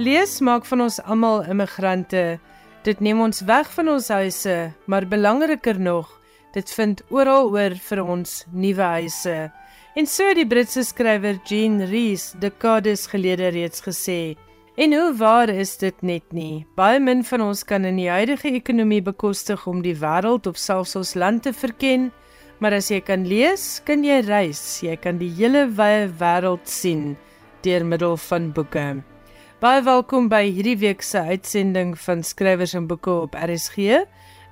Lees maak van ons almal immigrante. Dit neem ons weg van ons huise, maar belangriker nog, dit vind oral oor vir ons nuwe huise. En so die Britse skrywer Jean Rhys dekades gelede reeds gesê. En hoe waar is dit net nie? Baie min van ons kan in die huidige ekonomie bekostig om die wêreld of selfs ons land te verken, maar as jy kan lees, kan jy reis. Jy kan die hele wye wêreld sien deur middel van boeke. Baie welkom by hierdie week se uitsending van Skrywers en Boeke op RSG.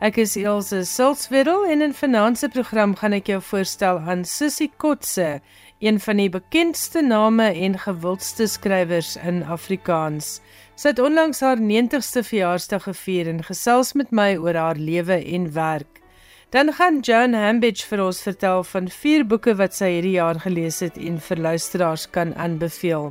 Ek is Elsje Silswedel en in finansie program gaan ek jou voorstel aan Sissy Kotse, een van die bekendste name en gewildste skrywers in Afrikaans. Sy het onlangs haar 90ste verjaarsdag gevier en gesels met my oor haar lewe en werk. Dan gaan Joan Hambidge vir ons vertel van vier boeke wat sy hierdie jaar gelees het en vir luisteraars kan aanbeveel.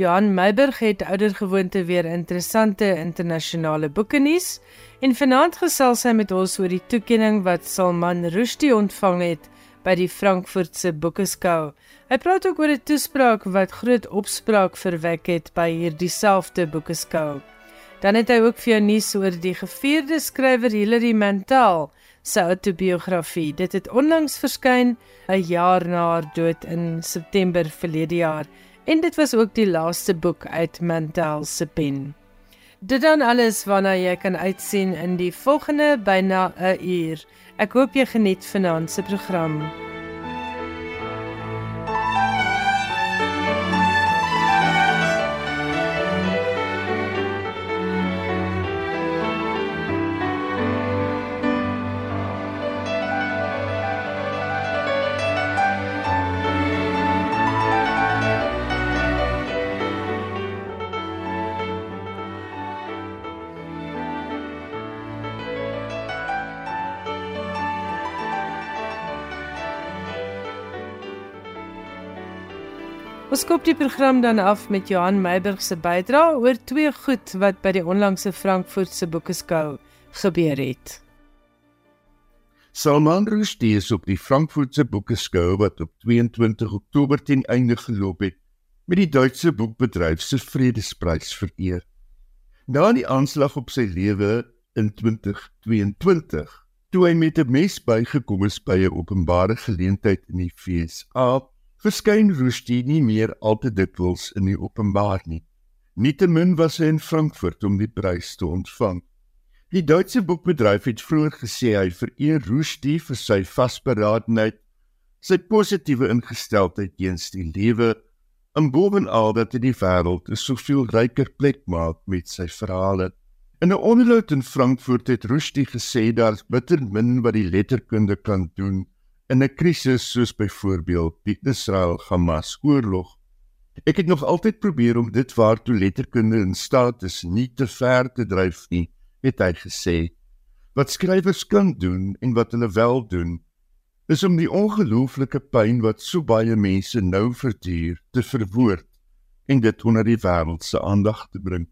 Johan Meiburg het oudergewoonte weer interessante internasionale boeke nuus en vanaand gesels hy met ons oor die toekenning wat Salman Rushdie ontvang het by die Frankfurtse Boekeskou. Hy praat ook oor 'n toespraak wat groot opspraak verwek het by hierdie selfde Boekeskou. Dan het hy ook vir jou nuus oor die gevierde skrywer Hilary Mantel se autobiografie. Dit het onlangs verskyn, 'n jaar na haar dood in September verlede jaar en dit was ook die laaste boek uit Mantel se pen. Dit dan alles waarna jy kan uitsien in die volgende byna 'n uur. Ek hoop jy geniet vanaand se program. Skop die program dan af met Johan Meiburg se bydrae oor twee goed wat by die onlangse Frankfurtse Boekeskou gebeur het. Salman Rushdie is op die Frankfurtse Boekeskou wat op 22 Oktober ten einde geloop het met die Duitse boekbedryf se Vredesprys vereer. Na die aanslag op sy lewe in 2022, toe hy met 'n mes bygekom is by 'n openbare geleentheid in die FSA, verskyn Rushdie nie meer al te dikwels in die openbaar nie. Nietemin was hy in Frankfurt om die prys te ontvang. Die Duitse boekbedryf het vroeër gesê hy vereer Rushdie vir sy vasberadenheid, sy positiewe ingesteldheid teenoor die lewe en bovenal dat hy die wêreld 'n soveel ryker plek maak met sy verhale. In 'n onderhoud in Frankfurt het Rushdie gesê daar's bitter min wat die letterkunde kan doen in 'n krisis soos byvoorbeeld die Israel-Hamas oorlog. Ek het nog altyd probeer om dit waartoe letterkunde in staat is nie te ver te dryf nie, het hy gesê. Wat skrywers kan doen en wat hulle wel doen, is om die ongelooflike pyn wat so baie mense nou verduur te verwoord en dit onder die wêreld se aandag te bring.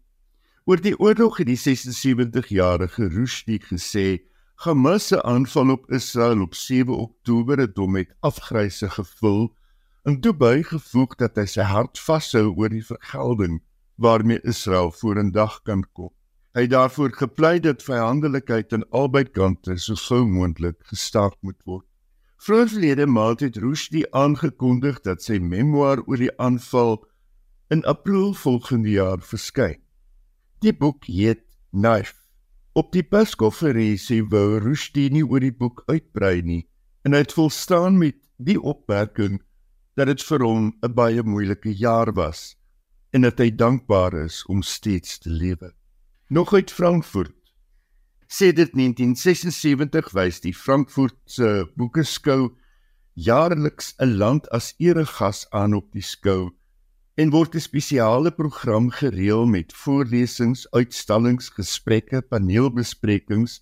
Oor die oorlog het die 76-jarige Rushdie gesê Hamas se aanval op Israel op 7 Oktober het hom met afgryse gevul en toe bygevoeg dat hy sy hart vashou oor die vergelding waarmee Israel vorendag kan kom. Hy het daarvoor gepleit dat vyandelikheid aan albei kante so gou moontlik gestaak moet word. Vroeglede maand het Rushdie aangekondig dat sy memoir oor die aanval in April volgende jaar verskyn. Die boek heet Knife Op die perskonferensie wou Rushdie nie oor die boek uitbrei nie en hy het volstaan met die opmerking dat dit vir hom 'n baie moeilike jaar was en dat hy dankbaar is om steeds te lewe. Nog uit Frankfurt. Sê dit 1976 wys die Frankfurtse boekeskou jaarliks 'n land as eregas aan op die skou en word 'n spesiale program gereël met voorlesings, uitstallings, gesprekke, paneelbesprekings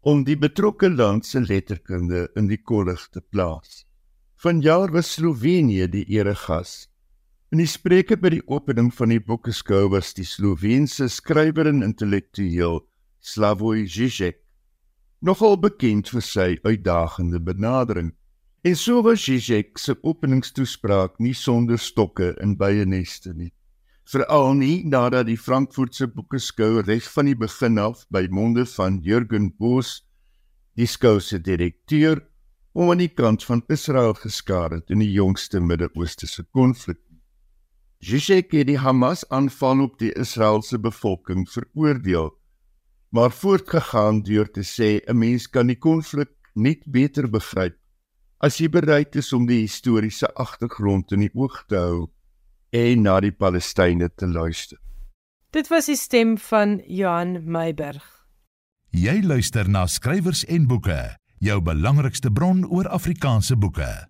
om die betrokke land se letterkunde in die kollig te plaas. Vanjaar was Slovenië die eregas. In die spreke by die opening van die boekeskou was die Sloveense skrywer en intellektueel Slavoj Žižek, nogal bekend vir sy uitdagende benadering. En so was Zizek se openingstoespraak nie sonder stokke in baie neste nie. veral nie nadat die Frankfurtse boekeskou reg van die begin af by monde van Jürgen Boos, die skou se direkteur, om aan die kant van Israel geskaar het in die jongste Midde-Ooste se konflik. Zizek het die Hamas-aanval op die Israeliese bevolking veroordeel, maar voortgegaan deur te sê 'n mens kan die konflik net beter begryp as jy bereid is om die historiese agtergrond in die oog te hou en na die Palestynë te luister. Dit was die stem van Johan Meiberg. Jy luister na skrywers en boeke, jou belangrikste bron oor Afrikaanse boeke.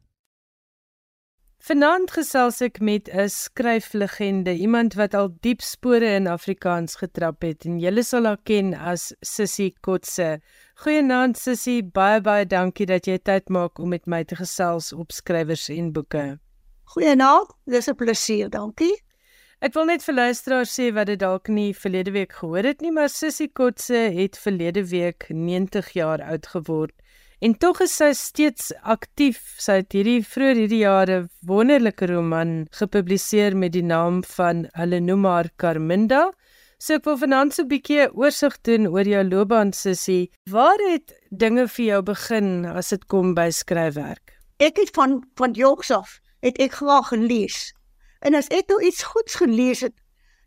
Vanaand gesels ek met 'n skryflegende, iemand wat al diep spore in Afrikaans getrap het en julle sal haar ken as Sissy Kotse. Goeienaand Sissy, baie baie dankie dat jy tyd maak om met my te gesels op skrywers en boeke. Goeienaand, dis 'n plesier, dankie. Ek wil net vir luisteraars sê wat dit dalk nie verlede week gehoor het nie, maar Sissy Kotse het verlede week 90 jaar oud geword. En tog is sy steeds aktief. Sy het hierdie vroeër hierdie jare wonderlike roman gepubliseer met die naam van Hulle noem haar Carminda. So ek wil vanaand so 'n bietjie oorsig doen oor jou loopbaan Sissy. Waar het dinge vir jou begin as dit kom by skryfwerk? Ek het van van jongs af het ek graag gelees. En as ek nou iets goeds gelees het,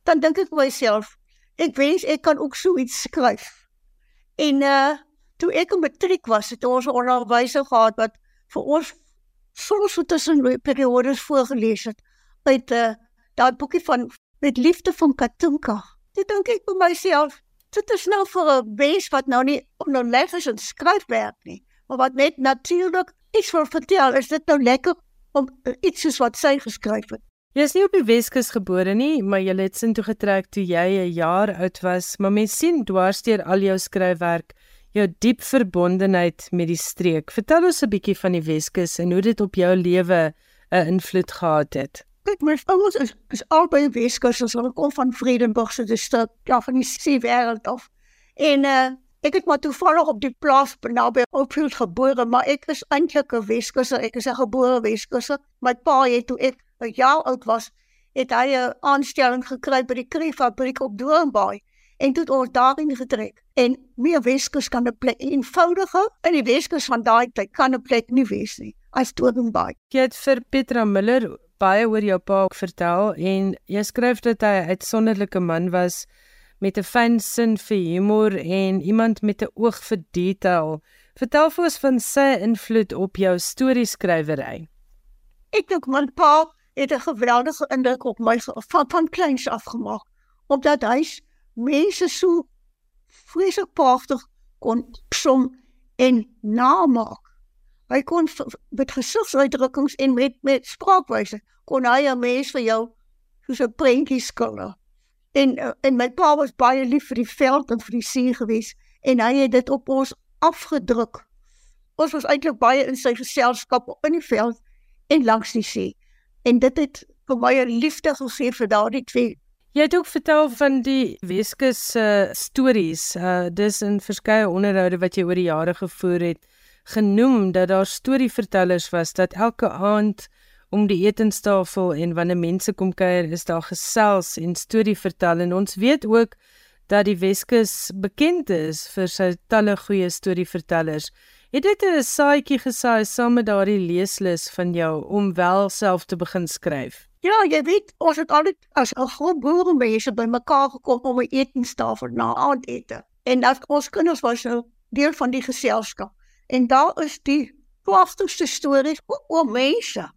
dan dink ek myself, ek wens ek kan ook so iets skryf. En uh toe ek in matriek was, het ons 'n onderwyser gehad wat vir ons soms so tussen periodes voorgeles het uit uh daai boekie van met liefde van Katunka. Dit dink ek vir myself, dit is nou vir 'n mens wat nou nie onderleg is in skryfwerk nie, maar wat net natuurlik iets wil vertel, is dit nou lekker om uh, iets soos wat sy geskryf het. Jy is nie op die Weskus gebore nie, maar jy het sin toe getrek toe jy 'n jaar oud was, maar mens sien dwarsteer al jou skryfwerk jou diep verbondenheid met die streek. Vertel ons 'n bietjie van die Weskus en hoe dit op jou lewe 'n invloed gehad het. Kyk, my ouers is is albei Weskus, ons kom van Vredenburg se stad, ja van die see wêreld af. En uh Ek het maar toevallig op die plaas naby Oakfield gebore, maar ek is eintlik 'n Weskuser. Ek is 'n gebore Weskuser. My pa het toe ek 'n jaar oud was, het hy 'n aanstelling gekry by die kreeffabriek op Doornbaai en toe het ons daarin getrek. En meer Weskus kan 'n plek eenvoudiger in die Weskus van daai tyd kan 'n plek nie wees nie. As Doornbaai. Jy het vir Petra Miller baie oor jou pa vertel en jy skryf dat hy 'n uitsonderlike man was met 'n fyn sin vir humor en iemand met 'n oog vir detail. Vertel vir ons van sy invloed op jou storieskrywery. Ek dink my pa het 'n geweldige indruk op my van van kleins af gemaak omdat hy mense so vreeslik pragtig kon som en namaak. Hy kon met gesigsuitdrukkings en met met spraakwyse kon hy 'n mens vir jou soos 'n prentjie skilder. En uh, en my pa was baie lief vir die veld en vir die see gewees en hy het dit op ons afgedruk. Ons was eintlik baie in sy geselskap in die veld en langs die see. En dit het vir my 'n liefde gegee vir daardie twee. Jy het ook vertel van die Weskus se uh, stories. Uh dis in verskeie onderhoude wat jy oor die jare gevoer het, genoem dat daar storievertellers was dat elke aand om die etenstafel en wanneer mense kom kuier, is daar gesels en storie vertel en ons weet ook dat die Weskus bekend is vir sy talle goeie storievertellers. Het dit 'n saadjie gesaai saam met daardie leeslus van jou om wel self te begin skryf? Ja, jy weet, ons het altyd as 'n groep boeremense bymekaar gekom om 'n etenstafel na aandete. En as ons kinders was nou deel van die geselskap. En daar is die pragtigste stories oor mense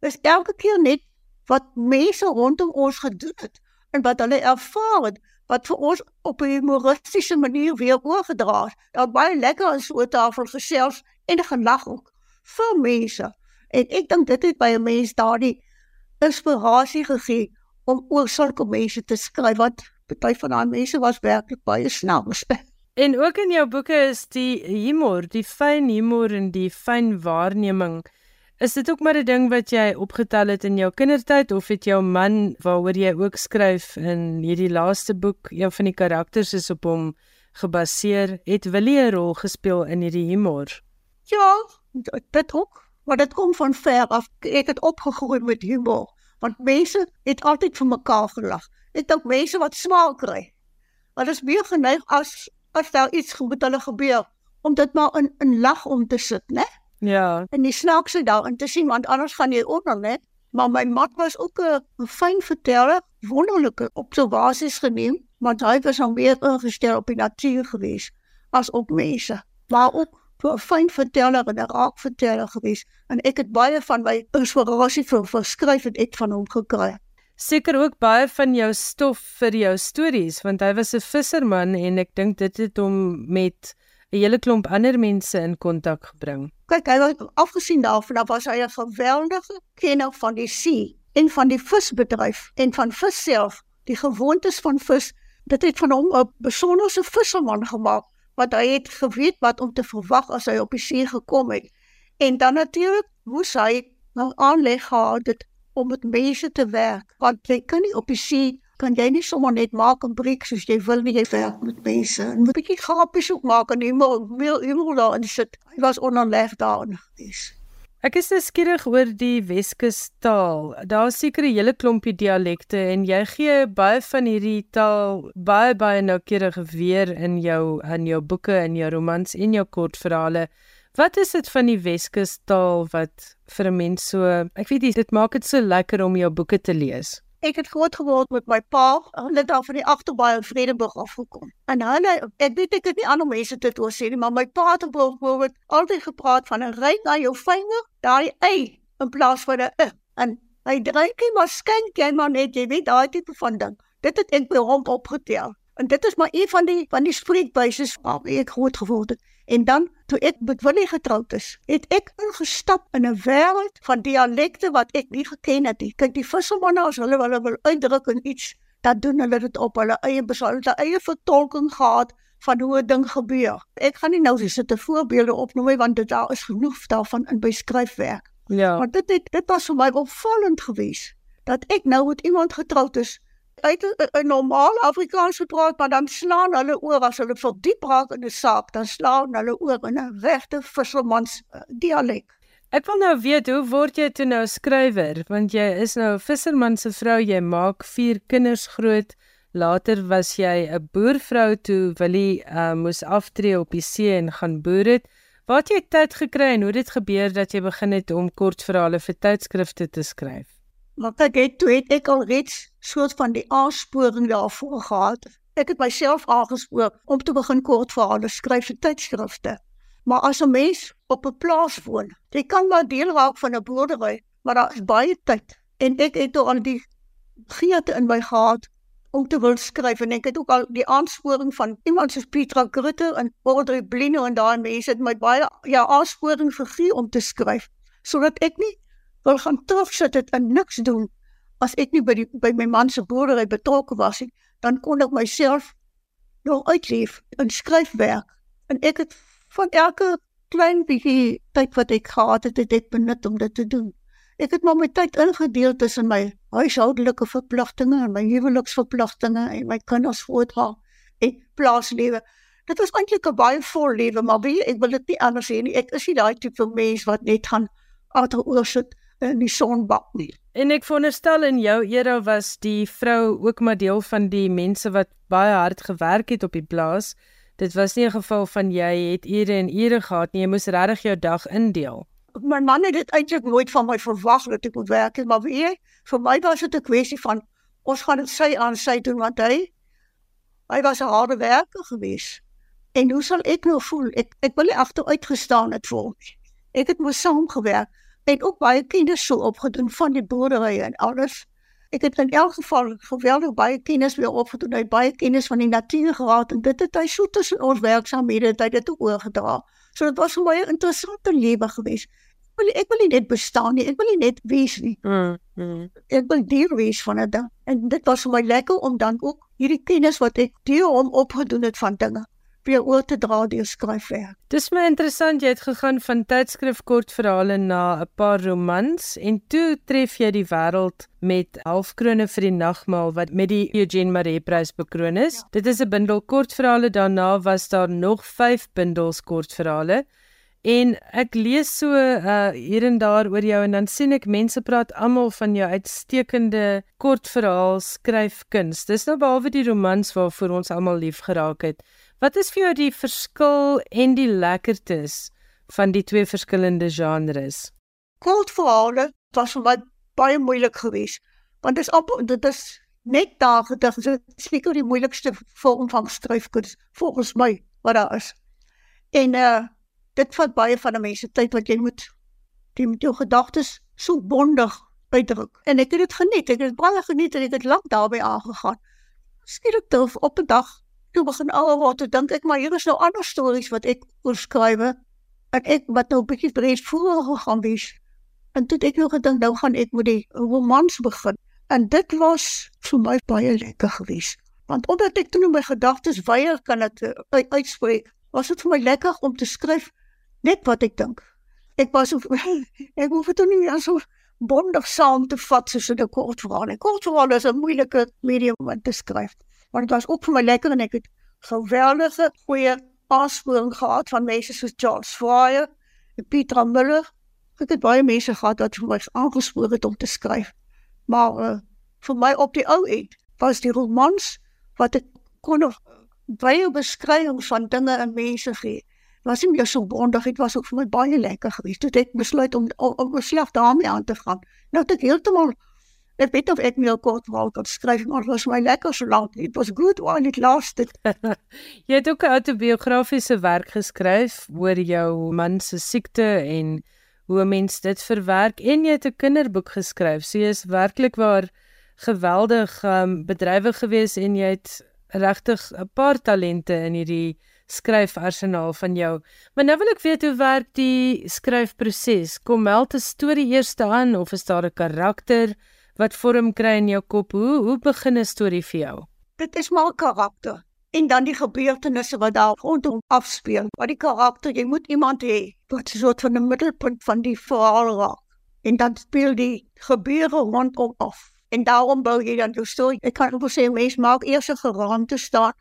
is elke keer net wat mense rondom ons gedoen het en wat hulle ervaar het wat vir ons op 'n humoristiese manier weer oorgedra is. Daar baie lekker aan so 'n tafel gesels en gelag ook vir mense. En ek dink dit het by 'n mens daardie inspirasie gegee om oor sulke mense te skryf wat baie van daai mense was werklik baie snaaks. En ook in jou boeke is die humor, die fyn humor en die fyn waarneming Is dit ook maar 'n ding wat jy opgetel het in jou kindertyd of het jou man waaroor jy ook skryf in hierdie laaste boek, een van die karakters is op hom gebaseer, het Willie 'n rol gespeel in hierdie humor? Ja, dit ook, maar dit kom van ver af. Ek het opgegroei met humor. Want mense het altyd vir mekaar gelag. Ek dink mense wat smaak kry. Dit is meer geneig as as daar iets goed hulle gebeur om dit maar in in lag om te sit, né? Ja. En die snaakse daarin te sien want anders gaan jy onder, né? Maar my mat was ook 'n fyn verteller, wonderlike observasies geneem, maar hy was al meer ingestel op die natuur gewees as op mense. Maar ook 'n fyn verteller en 'n raak verteller gewees en ek het baie van my inspirasie vir verskryf het ek van hom gekry. Seker ook baie van jou stof vir jou stories want hy was 'n visserman en ek dink dit het hom met 'n hele klomp ander mense in kontak gebring. Kyk, hy was afgesien daarvan, dan was hy 'n geweldige kenner van die see en van die visbedryf en van vis self, die gewoontes van vis. Dit het van hom 'n besondere visserman gemaak wat hy het geweet wat om te verwag as hy op die see gekom het. En dan natuurlik moes hy nou aanleg gehad het om met mense te werk. Want jy kan nie op die see kan jy nie sommer net maak en breek soos jy wil nie jy werk met mense. En moet 'n bietjie grappies ook maak en humor, wil humor daarin sit. Hy was onderleg daarin gewees. Ek is nuuskierig oor die Weskus taal. Daar's seker 'n hele klompie dialekte en jy gee baie van hierdie taal baie baie noukeurig weer in jou in jou boeke en jou romans en jou kortverhale. Wat is dit van die Weskus taal wat vir 'n mens so, ek weet nie, dit maak dit so lekker om jou boeke te lees. Ek het groot geword met my pa. Hulle het daar van die agterbaai in Vredenburg afgekom. En hulle, ek weet ek het nie ander mense dit oor sê nie, maar my pa het bijvoorbeeld altyd gepraat van 'n ry na jou vinger, daai y in plaas van 'n i. En hy drink nie maar skenk jy maar net, jy weet daai tipe van ding. Dit het ek by hom opgetel. En dit is maar een van die van die spreekwyse waarmee ek groot geword het. En dan toe ek met Willie getroud is, het ek ingestap in 'n wêreld van dialekte wat ek nie geken het nie. Kyk, die vissermanne as hulle hulle wil uitdruk in iets, dan doen hulle dit op hulle eie besluit, hulle eie vertolking gehad van hoe 'n ding gebeur. Ek gaan nie nou dis te voorbeelde opnoem want dit daar is genoeg daarvan in beskryfwerk. Ja. Maar dit het, dit was vir my opvallend geweest dat ek nou met iemand getroud is uit 'n normale Afrikaans gepraat, maar dan slaan hulle oor as hulle verdiep raak in 'n saak, dan slaan hulle oor in 'n regte vissermans uh, dialek. Ek wil nou weet hoe word jy toe nou skrywer? Want jy is nou 'n visserman se vrou, jy maak 4 kinders groot. Later was jy 'n boervrou toe Willie uh, moes aftree op die see en gaan boer het. Waar het jy tyd gekry en hoe dit gebeur dat jy begin het om kortverhale vir tydskrifte te skryf? Maar ek het toe het ek al reeds soort van die aansporing daarvoor gehad. Ek het myself aangespoor om te begin kortverhale skryf vir tydskrifte. Maar as 'n mens op 'n plaas woon, jy kan maar deel raak van 'n boerdery, maar daar is baie tyd en ek het toe al die geete in my gehad om te wil skryf en ek het ook al die aansporing van iemand soos Pietra Grutte en Audrey Blino en daai mense het my baie ja aansporing gegee om te skryf sodat ek nie wil gaan terugsit het en niks doen as ek nie by die by my man se boerdery betrokke was nie dan kon ek myself nog uitleef in skryfwerk en ek het van elke klein bietjie tyd wat ek gehad het, het ek benut om dit te doen. Ek het maar my tyd ingedeel tussen my huishoudelike verpligtinge en my huweliksverpligtinge en my kinders groothaal en plaaslewe. Dit was eintlik 'n baie vol lewe, maar wie ek wil dit nie anders hê nie. Ek is nie daai tipe mens wat net gaan agteroor sit in die son bak nie. En ek veronderstel in jou era was die vrou ook maar deel van die mense wat baie hard gewerk het op die plaas. Dit was nie 'n geval van jy het ure en ure gehad nie, jy moes regtig jou dag indeel. My man het dit eintlik nooit van my verwag dat ek moet werk, maar weet jy, vir my was dit 'n kwessie van ons gaan dit sy aan sy doen want hy hy was 'n harde werker gewees. En hoe sal ek nou voel? Ek ek wil nie agteruit gestaan het vir hom. Ek het mos saamgewerk en ook baie kennis so opgedoen van die boerdery en alles. Ek het in elk geval geweldig baie kennis weer opgedoen, hy baie kennis van die natuur gehad en dit het hy so tussen ons werksaamhede het hy dit oorgedra. So dit was vir my 'n interessante lewe gewees. Ek wil ek wil nie net bestaan nie, ek wil nie net wees nie. Mm, mm. Ek wil deel wees van dit. En dit was vir my lekker om dan ook hierdie kennis wat ek deel om opgedoen het van dinge weer oor te dra deur skryfwerk. Dis my interessant jy het gegaan van tydskrif kortverhale na 'n paar romans en toe tref jy die wêreld met Halfkrone vir die nagmaal wat met die Eugene Maree Prys bekroon is. Ja. Dit is 'n bundel kortverhale daarna was daar nog 5 bundels kortverhale En ek lees so uh hier en daar oor jou en dan sien ek mense praat almal van jou uitstekende kortverhaal skryfkuns. Dis nou behalwe die romans waarvoor ons almal lief geraak het. Wat is vir jou die verskil en die lekkertes van die twee verskillende genres? Kortverhale was vir my baie moeilik geweest want dit is op dit is net daar gedig is seker die moeilikste vorm van skryfkuns volgens my wat daar is. En uh dit vat baie van 'n mens se tyd wat jy moet jy moet jou gedagtes so bondig uitdruk. En ek het dit geniet. Ek het baie geniet en ek het lank daarbey aangegaan. Skielik toe op 'n dag toe begin al wat ek dink ek maar hier is nou ander stories wat ek oorskryf en ek wat nou 'n bietjie breed voor gegaan wees. En toe ek nog gedink nou gaan ek met die romans begin. En dit was vir my baie lekker geweest. Want omdat ek toe my gedagtes weier kan dit uh, uitspreek, was dit vir my lekker om te skryf net wat ek dink. Ek was of, ek hoef dit nie meer so bondig saam te vat soos 'n kort verhaal. 'n Kort verhaal is 'n moeilike medium om te skryf. Maar dit was ook vir my lekker en ek het geweldige goeie aansporing gehad van mense soos Charles Fryer en Pieter Muller. Ek het baie mense gehad wat vir my aangespoor het om te skryf. Maar uh, vir my op die ou end was die romans wat ek kon baie beskrywings van dinge en mense gee was nie meer so bondig, dit was ook vir my baie lekker geweest. Toe ek besluit om om myself daarmee aan te gaan. Nou het ek heeltemal ek weet of ek meer kort wou kan skryf, maar dit was my lekker so lank. It was good while it lasted. jy het ook 'n autobiografiese werk geskryf oor jou man se siekte en hoe mens dit verwerk en jy het 'n kinderboek geskryf. So jy is werklik waar geweldig um, bedrywig geweest en jy het regtig 'n paar talente in hierdie skryfarsenaal van jou. Maar nou wil ek weet hoe werk die skryfproses? Kom meld 'n storie eers aan of is daar 'n karakter wat vorm kry in jou kop? Hoe hoe begin 'n storie vir jou? Dit is maar karakter en dan die gebeurtenisse wat daar rondom afspeel. Wat die karakter, jy moet iemand hê wat so 'n middelpunt van die verhaal raak. En dan speel die gebeure rondom af. En daarom bou jy dan jou storie. Ek kan ook sê mens maak eers 'n geraamte staan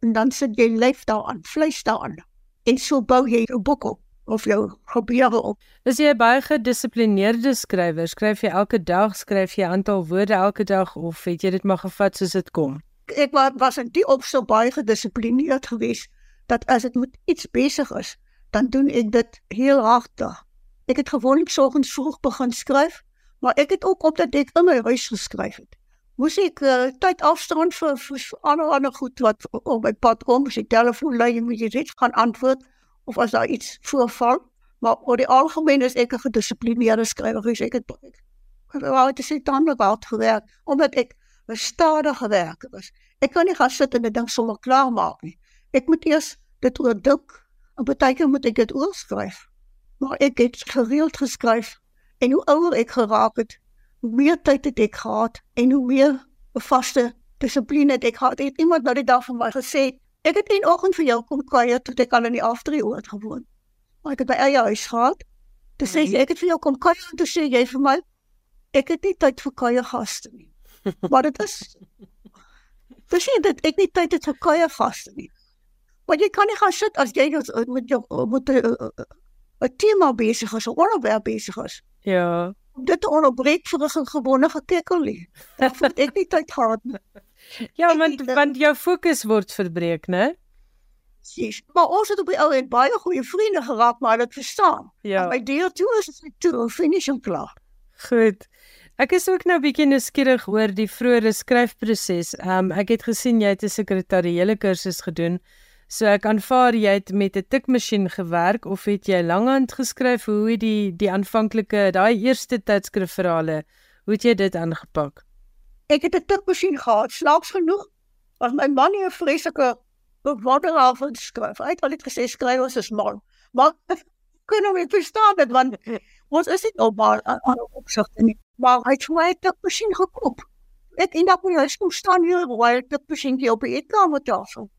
en dan sit jy lyf daaraan, vleis daaraan. En so bou jy 'n boek op of jou gebeure op. Is jy baie gedissiplineerde skrywer? Skryf jy elke dag, skryf jy aantal woorde elke dag of het jy dit maar gevat soos dit kom? Ek was in die opstel baie gedissiplineerd geweest dat as ek met iets besig is, dan doen ek dit heel hartig. Ek het gewoonlik soggens vroeg begin skryf, maar ek het ook op dat ek in my huis geskryf het moes ek uh, tyd afstaan vir, vir ander ander goed wat op my pad kom, as die telefoon lui, moet jy net gaan antwoord of as daar iets voorval. Maar oor die algemeen is ek 'n gedissiplineerde skrywer, ek het ek wou dit sê dan wat gewerk omdat ek 'n stadige werker was. Ek kan nie gaan sit en 'n ding sommer klaar maak nie. Ek moet eers dit oordink en baie keer moet ek dit oorskryf. Maar ek het gereeld geskryf en hoe ouer ek geraak het, hoe meer tyd het ek gehad en hoe meer 'n vaste dissipline het ek gehad. Het iemand nou die dag vir my gesê, ek het een oggend vir jou kom kuier toe ek al in die afdrie oord gewoon. Maar ek het by eie huis gehad. Toe sê jy ek het vir jou kom kuier en toe sê jy vir my ek het nie tyd vir kuier gaste nie. Maar dit is Dis nie dat ek nie tyd het vir kuier gaste nie. Maar jy kan nie gaan sit as jy met jou met 'n tema besig is, 'n onderwerp besig is. Ja dit onderbreek vir 'n gewone gekekkelie. Ek het ek nie tyd gehad nie. Ja, want want jou fokus word verbreek, né? Sis, maar ons het op die ou en baie goeie vriende geraak, maar dit verstaan. Ja. My deel toe is dit toe finish en klaar. Goed. Ek is ook nou bietjie nuuskierig oor die vroeë skryfproses. Um, ek het gesien jy het 'n sekretariële kursus gedoen. So ek aanvaar jy het met 'n tikmasjien gewerk of het jy langhand geskryf? Hoe het die die aanvanklike daai eerste tydskrifverhale, hoe het jy dit aangepak? Ek het 'n tikmasjien gehad, slaaks genoeg. Was my man nie 'n vreeslike bewonderaar van skryf. Hy het al net gesê skryf ons is mal. Maar kan hom nie verstaan dit want ons is nie op maar aan opsigte nie. Maar hy het my tikmasjien gekoop. Ek en dan kon hy staan hier, waar ek tikmasjien op die eetkamer tafel.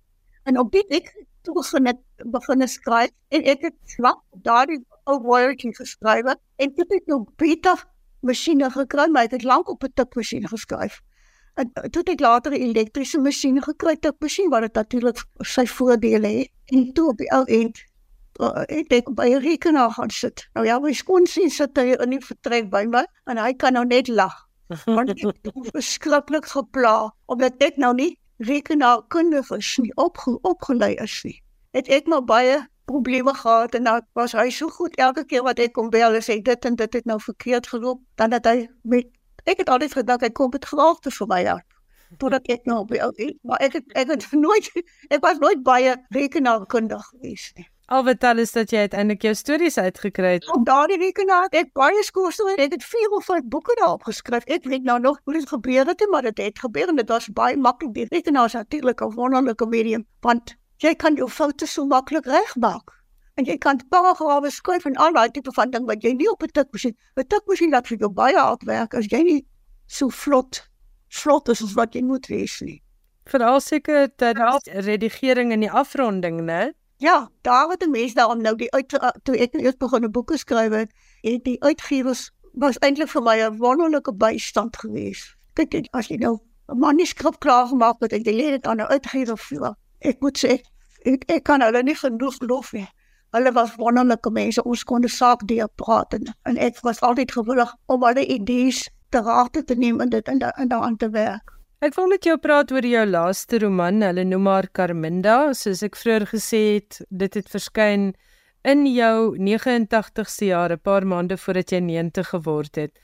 En op dit ek toe begin het begin skryf en ek het swak daardie ou woordjie geskryf en dit het nou beter masjiene gekry, maar ek het lank op 'n tikmasjien geskryf. En toe het ek later 'n elektriese masjien gekry, tikmasjien wat dit natuurlik sy voordele het. En toe op die ou end uh, het ek by 'n rekenaar gaan sit. Nou ja, my skoonseun sit hier in die vertrek by my en hy kan nou net lag. Want ek is verskriklik gepla omdat ek nou nie rekenaarkundige is nie, opge opgelei is nie. Het ek maar baie probleme gehad en nou was hy so goed elke keer wat ek kom bel en sê dit en dit het nou verkeerd geloop, dan het hy met ek het altyd gedink hy kom met graagte vir my help totdat ek nou by ou maar ek het ek het nooit ek was nooit baie rekenaarkundig gewees nie. Al wat al is dat jy uiteindelik jou stories uitgekry het. Op daardie rekenaar het ek baie skoolstories, ek het 4 of 5 boeke daarop geskryf. Ek weet nou nog hoe dit gebeur het, maar dit het gebeur en dit was baie maklik. Die rekenaar is natuurlik 'n wonderlike medium want jy kan jou foute so maklik regmaak. En jy kan paragrawe skryf en al daai tipe van ding wat jy nie op 'n tikmasjien, 'n tikmasjien laat vir jou baie hard werk as jy nie so vlot vlot is as wat jy moet wees nie. Veral seker dat redigering en die afronding, né? Ja, daar het 'n mens daarom nou die uit toe ek eers begin 'n boeke skryf het, het die uitgewers was eintlik vir my 'n wonderlike bystand geweest. Kyk, as jy nou 'n manuskrip klaar gemaak het en jy lê dit aan 'n uitgewer voor, ek moet sê ek ek kan hulle nie genoeg lof nie. Hulle was wonderlike mense. Ons kon 'n saak deur praat en, en ek was altyd gewillig om hulle idees te raad te neem en dit in daaraan te werk. Ek wil met jou praat oor jou laaste roman, hulle noem haar Carminda, soos ek vroeër gesê het, dit het verskyn in jou 89ste jaar, 'n paar maande voordat jy 90 geword het.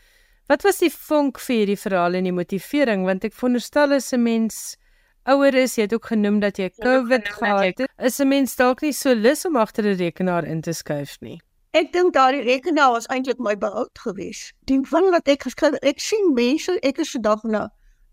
Wat was die vonk vir hierdie verhaal en die motivering want ek veronderstel as 'n mens ouer is, jy het ook genoem dat jy COVID gehad het, is 'n mens dalk nie so lus om agter 'n rekenaar in te skuif nie. Ek dink daardie rekenaar was eintlik my behoud geweest. Die van wat ek geskryf ek sien mense, ek is vandag nou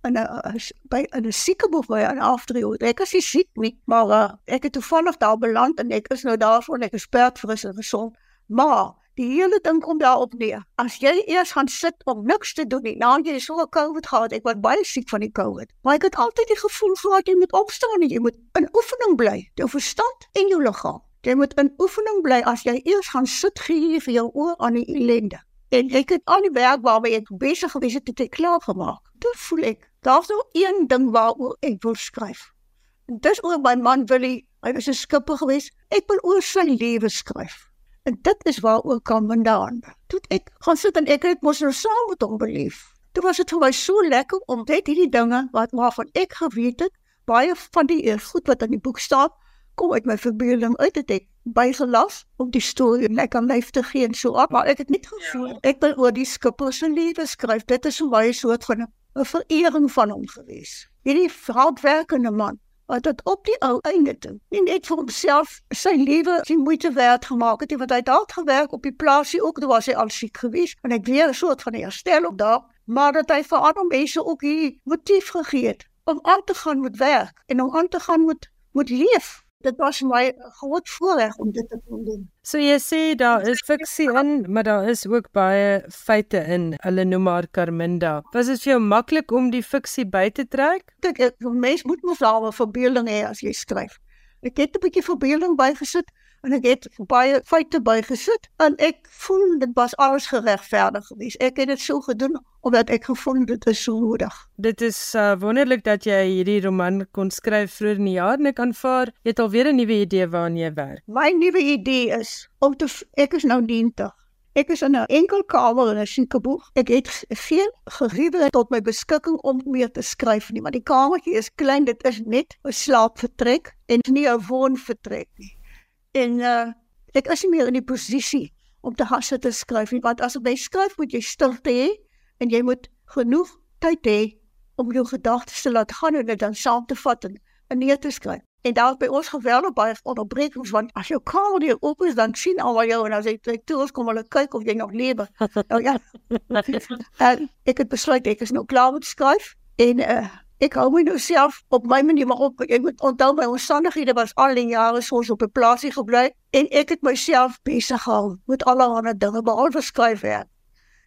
in 'n by 'n siekeboek by 'n afdrio. Ek is nie siek nie, maar uh, ek het toevallig daar beland en ek is nou daarvoor ek is pertfris en gesond. Maar die hele ding kom daarop neer. As jy eers gaan sit om niks te doen nie, nadat jy so 'n COVID gehad, ek was baie siek van die COVID. Maar ek het altyd die gevoel gehad jy moet opstaan en jy moet in oefening bly, jou verstand en jou liggaam. Jy moet in oefening bly as jy eers gaan sit gee vir jou oor aan die ellende. En ek het al die werk waarmee ek besig gewees het te klaar gemaak. Toe voel ek, daar's nog een ding waaroor ek wil skryf. En dis oor my man Willie. Hy was 'n skipper gewees. Ek wil oor sy lewe skryf. En dit is waaroor kom vandaan. Toe ek gaan sit en ek het mos nou saam met hom beleef. Dit was dit vir my so lekker om net hierdie dinge wat waarvan ek geweet het, baie van die goed wat in die boek staan, kom uit my verbeelding uit het ek bygelas om die storie lekker lyf te gee en so op maar ek het net gevoel ja. ek wil oor die skipper se lewe skryf dit is so baie soort van 'n verering van hom gewees hierdie hardwerkende man wat dit op die ou einde toe. Nie net vir homself sy lewe sy moeite werd gemaak het want hy het hard gewerk op die plaasie ook. Toe was hy al siek gewees en ek weer 'n soort van herstel op daar. Maar dat hy vir ander mense ook hier motief gegee het om aan te gaan met werk en om aan te gaan met met leef dit was my groot voorreg om dit te kon doen. So jy sê daar is fiksie in, maar daar is ook baie feite in. Hulle noem haar Carminda. Was dit vir jou maklik om die fiksie by te trek? Kyk, 'n mens moet mos al 'n verbeelding hê as jy skryf. Ek het 'n bietjie verbeelding bygesit en ek het baie feite bygesit en ek voel dit was alles geregverdig geweest. Ek het dit so gedoen omdat ek gevoel dit is so nodig. Dit is uh, wonderlik dat jy hierdie roman kon skryf vroeër in die jaar en ek aanvaar jy het alweer 'n nuwe idee waaraan jy werk. My nuwe idee is om te ek is nou 90. Ek is in 'n enkel kamer in 'n siekeboeg. Ek het geen geriewe tot my beskikking om meer te skryf nie, want die kamertjie is klein, dit is net 'n slaapvertrek en nie 'n woonvertrek nie. En uh, ek is nie meer in die posisie om te hasse te skryf nie, want as jy skryf moet jy stilte hê en jy moet genoeg tyd hê om jou gedagtes te laat gaan en dit dan saam te vat en, en neer te skryf. En daar by ons geweld baie onderbrekings want as jou kamer hier oop is dan sien almal jou en as jy toe kom hulle kyk of jy nog lewe. nou ja. en ek het besluit ek is nou klaar met skryf en uh, ek hou my nou self op my manier maar op ek moet onthou my omstandighede was al die jare soos op 'n plaasie gebly en ek het myself besig gehou met allerlei dinge behalwe skryfwerk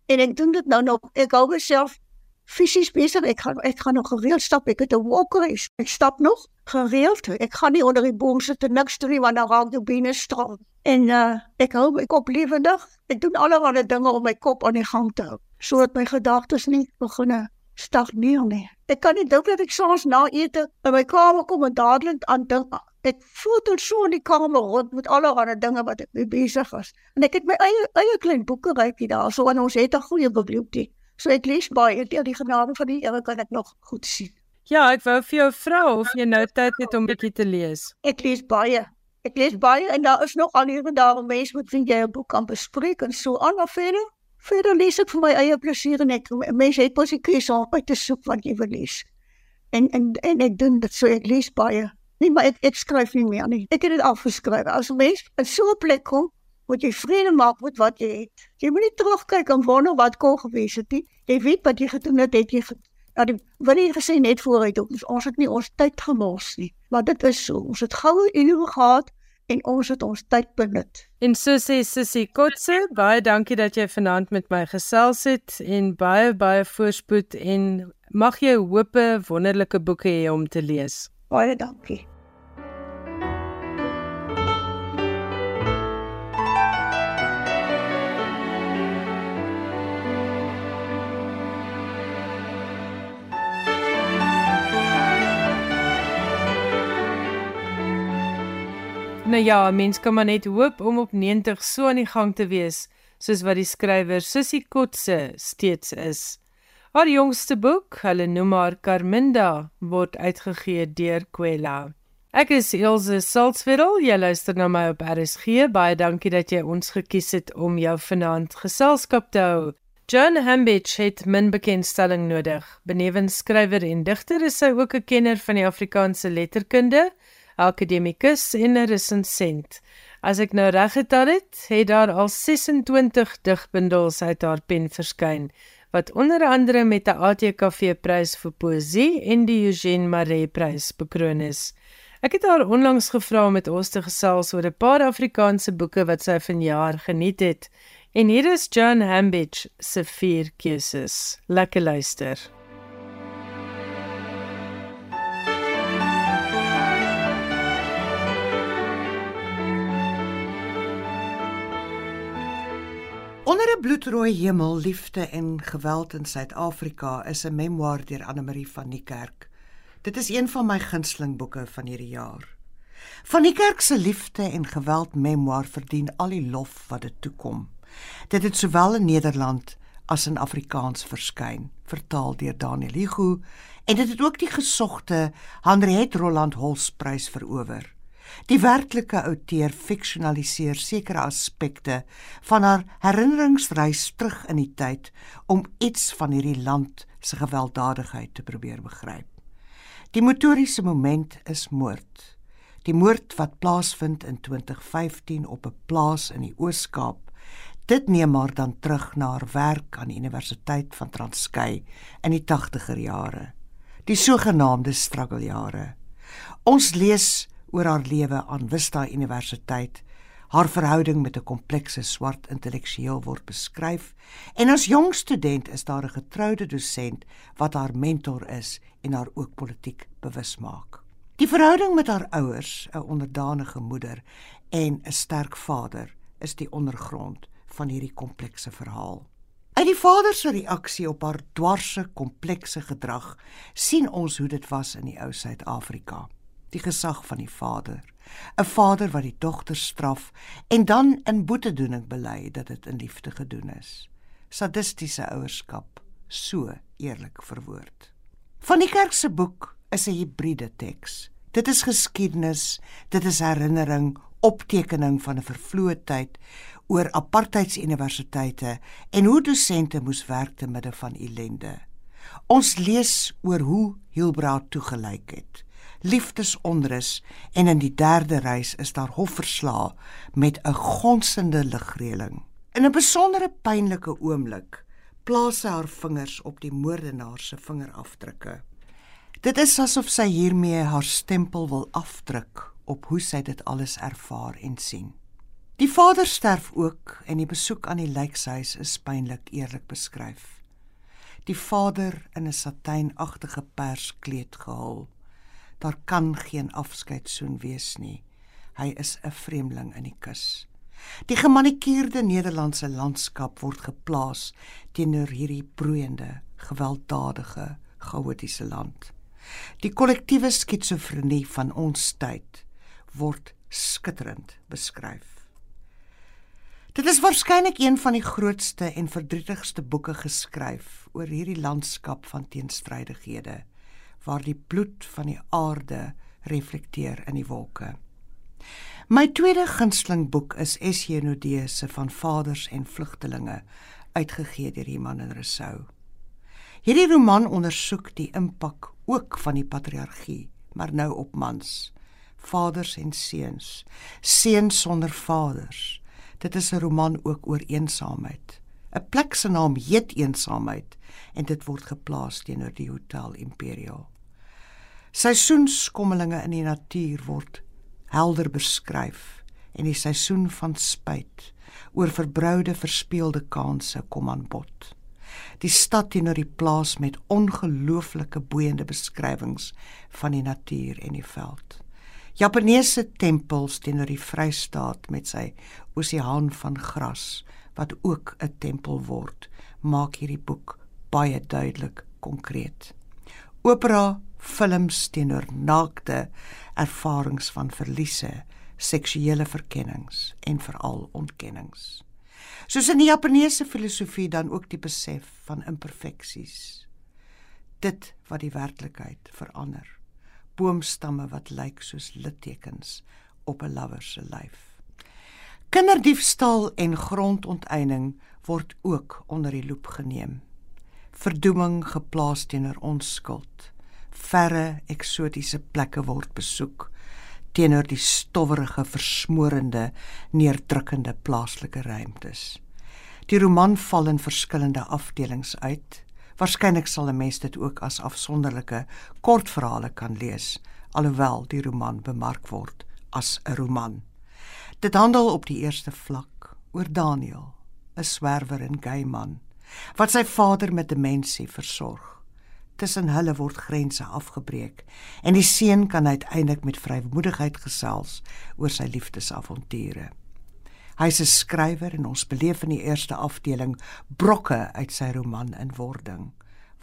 en ek doen dit nou nog ek hou myself fisies besig ek gaan ek gaan nog gereeld stap ek het 'n walker ek stap nog gereeld ek gaan nie onder die boom sit en niks doen want dan raak die bene stram en uh, ek hou my kop lewendig ek doen allerlei dinge om my kop aan die gang te hou sodat my gedagtes nie begin stagneer nie. Ek kan nie dink dat ek soms na ete in my kamer kom en dadelik aan dink ek voel tot so in die kamer rond met allerlei dinge wat ek besig is. En ek het my eie eie klein boekerykie daar, so en ons het 'n goeie biblioteek. So ek lees baie, deur die genade van die Here kan ek nog goed sien. Ja, ek wou vir jou vra of jy nou tyd het om bietjie te lees. Ek lees baie. Ek lees baie en daar is nog al hier en daar mense met wie jy 'n boek kan bespreek en so aan of verder. Verder lees ek vir my eie plesier en ek mense het mos 'n keuse om uit te soek wat jy wil lees. En en en ek doen dit so ek lees baie. Nee, maar ek ek skryf nie meer nie. Ek het dit afgeskryf. As 'n mens in so 'n plek kom, moet jy vrede maak met wat jy het. Jy moenie terugkyk en wonder wat kon gewees het nie. Jy weet wat jy gedoen het, het jy Ja, die wil nie gesê net vooruit op. Ons het nie ons tyd gemors nie. Maar dit is so. Ons het goue ure gehad en ons het ons tyd benut. En so sê Sissie Kotse, baie dankie dat jy vanaand met my gesels het en baie baie voorspoed en mag jy hoope wonderlike boeke hê om te lees. Baie dankie. Nou ja, mens kan maar net hoop om op 90 so aan die gang te wees, soos wat die skrywer Sissie Kotse steeds is. Haar jongste boek, hulle noem haar Carminda, word uitgegee deur Kwela. Ek is Elsje Salzwetel, jy luister na my op RSG. Baie dankie dat jy ons gekies het om jou vanaand geselskap te hou. John Hambidge het min bekendstelling nodig. Benewens skrywer en digter is hy ook 'n kenner van die Afrikaanse letterkunde akademikus en 'n resensent. As ek nou reg getel het, het daar al 26 digbundels uit haar pen verskyn wat onder andere met 'n ATKV prys vir poësie en die Eugene Maree prys bekroon is. Ek het haar onlangs gevra om met ons te gesels oor 'n paar Afrikaanse boeke wat sy vanjaar geniet het. En hier is John Hambidge se vier keuses. Lekker luister. Bloedrooi hemel, liefde en geweld in Suid-Afrika is 'n memoir deur Anne Marie van Niekerk. Dit is een van my gunsteling boeke van hierdie jaar. Van Niekerk se liefde en geweld memoir verdien al die lof wat dit toekom. Dit het sowel in Nederland as in Afrikaans verskyn, vertaal deur Daniel Hugo, en dit het ook die gesogte Henriette Roland Holsprys verower. Die werklike outeur fiksionaliseer sekere aspekte van haar herinneringsreis terug in die tyd om iets van hierdie land se gewelddadigheid te probeer begryp. Die motoriese moment is moord. Die moord wat plaasvind in 2015 op 'n plaas in die Oos-Kaap. Dit neem maar dan terug na haar werk aan die Universiteit van Transkei in die 80er jare. Die sogenaamde struggle-jare. Ons lees oor haar lewe aan Vista Universiteit. Haar verhouding met 'n komplekse swart intellektueel word beskryf en as jong student is daar 'n getroude dosent wat haar mentor is en haar ook politiek bewus maak. Die verhouding met haar ouers, 'n onderdanige moeder en 'n sterk vader, is die ondergrond van hierdie komplekse verhaal. Uit die vader se reaksie op haar dwarse komplekse gedrag sien ons hoe dit was in die ou Suid-Afrika die gesag van die vader. 'n Vader wat die dogter straf en dan in boetedoening bely dat dit in liefde gedoen is. Sadistiese ouerskap, so eerlik verwoord. Van die kerk se boek is 'n hibriede teks. Dit is geskiedenis, dit is herinnering, optekening van 'n vervloë tyd oor apartheidsuniversiteite en hoe dosente moes werk te midde van ellende. Ons lees oor hoe Hilbrand toegelyk het liefdesonrus en in die derde reis is daar hofverslae met 'n gonsende ligreëling. In 'n besondere pynlike oomblik plaas sy haar vingers op die moordenaar se vingerafdrukke. Dit is asof sy hiermee haar stempel wil afdruk op hoe sy dit alles ervaar en sien. Die vader sterf ook en die besoek aan die lijkhuis is pynlik eerlik beskryf. Die vader in 'n satijnagtige perskleed gehul. Daar kan geen afskeidsoen wees nie. Hy is 'n vreemdeling in die kus. Die gemanikeerde Nederlandse landskap word geplaas teenoor hierdie broeiende, gewelddadige, chaotiese land. Die kollektiewe skitsofrenie van ons tyd word skitterend beskryf. Dit is waarskynlik een van die grootste en verdrietigste boeke geskryf oor hierdie landskap van teenstrydighede waar die bloed van die aarde reflekteer in die wolke. My tweede gunsteling boek is S.J. Nodee se van Vaders en Vlugtelinge, uitgegee deur Iman en Rousseau. Hierdie roman ondersoek die impak ook van die patriargie, maar nou op mans, vaders en seuns, seuns sonder vaders Dit is 'n roman ook oor eensaamheid. 'n Plek se naam heet Eensaamheid en dit word geplaas teenoor die Hotel Imperial. Seisoenskommelinge in die natuur word helder beskryf en die seisoen van spyt oor verbroude verspeelde kansse kom aan bod. Die stad teenoor die plaas met ongelooflike boeiende beskrywings van die natuur en die veld. Japaneese tempels teenoor die Vrystaat met sy oseaan van gras wat ook 'n tempel word, maak hierdie boek baie duidelik konkreet. Opera, films teenoor naakte ervarings van verliese, seksuele verkennings en veral ontkennings. Soos in die Japaneese filosofie dan ook die besef van imperfeksies. Dit wat die werklikheid verander boomstamme wat lyk soos littekens op 'n lawer se lyf. Kinderdiefstal en grondonteiening word ook onder die loep geneem. Verdoeming geplaas teenoor onskuld. Verre eksotiese plekke word besoek teenoor die stowwerige, versmorende, neerdrukkende plaaslike ruimtes. Die roman val in verskillende afdelings uit Waarskynlik sal 'n mens dit ook as afsonderlike kortverhale kan lees, alhoewel die roman bemark word as 'n roman. Dit handel op die eerste vlak oor Daniel, 'n swerwer en gay man wat sy vader met demensie versorg. Tussen hulle word grense afgebreek en die seun kan uiteindelik met vrymoedigheid gesels oor sy liefdesavonture. Hy's 'n skrywer en ons beleef in die eerste afdeling brokke uit sy roman in wording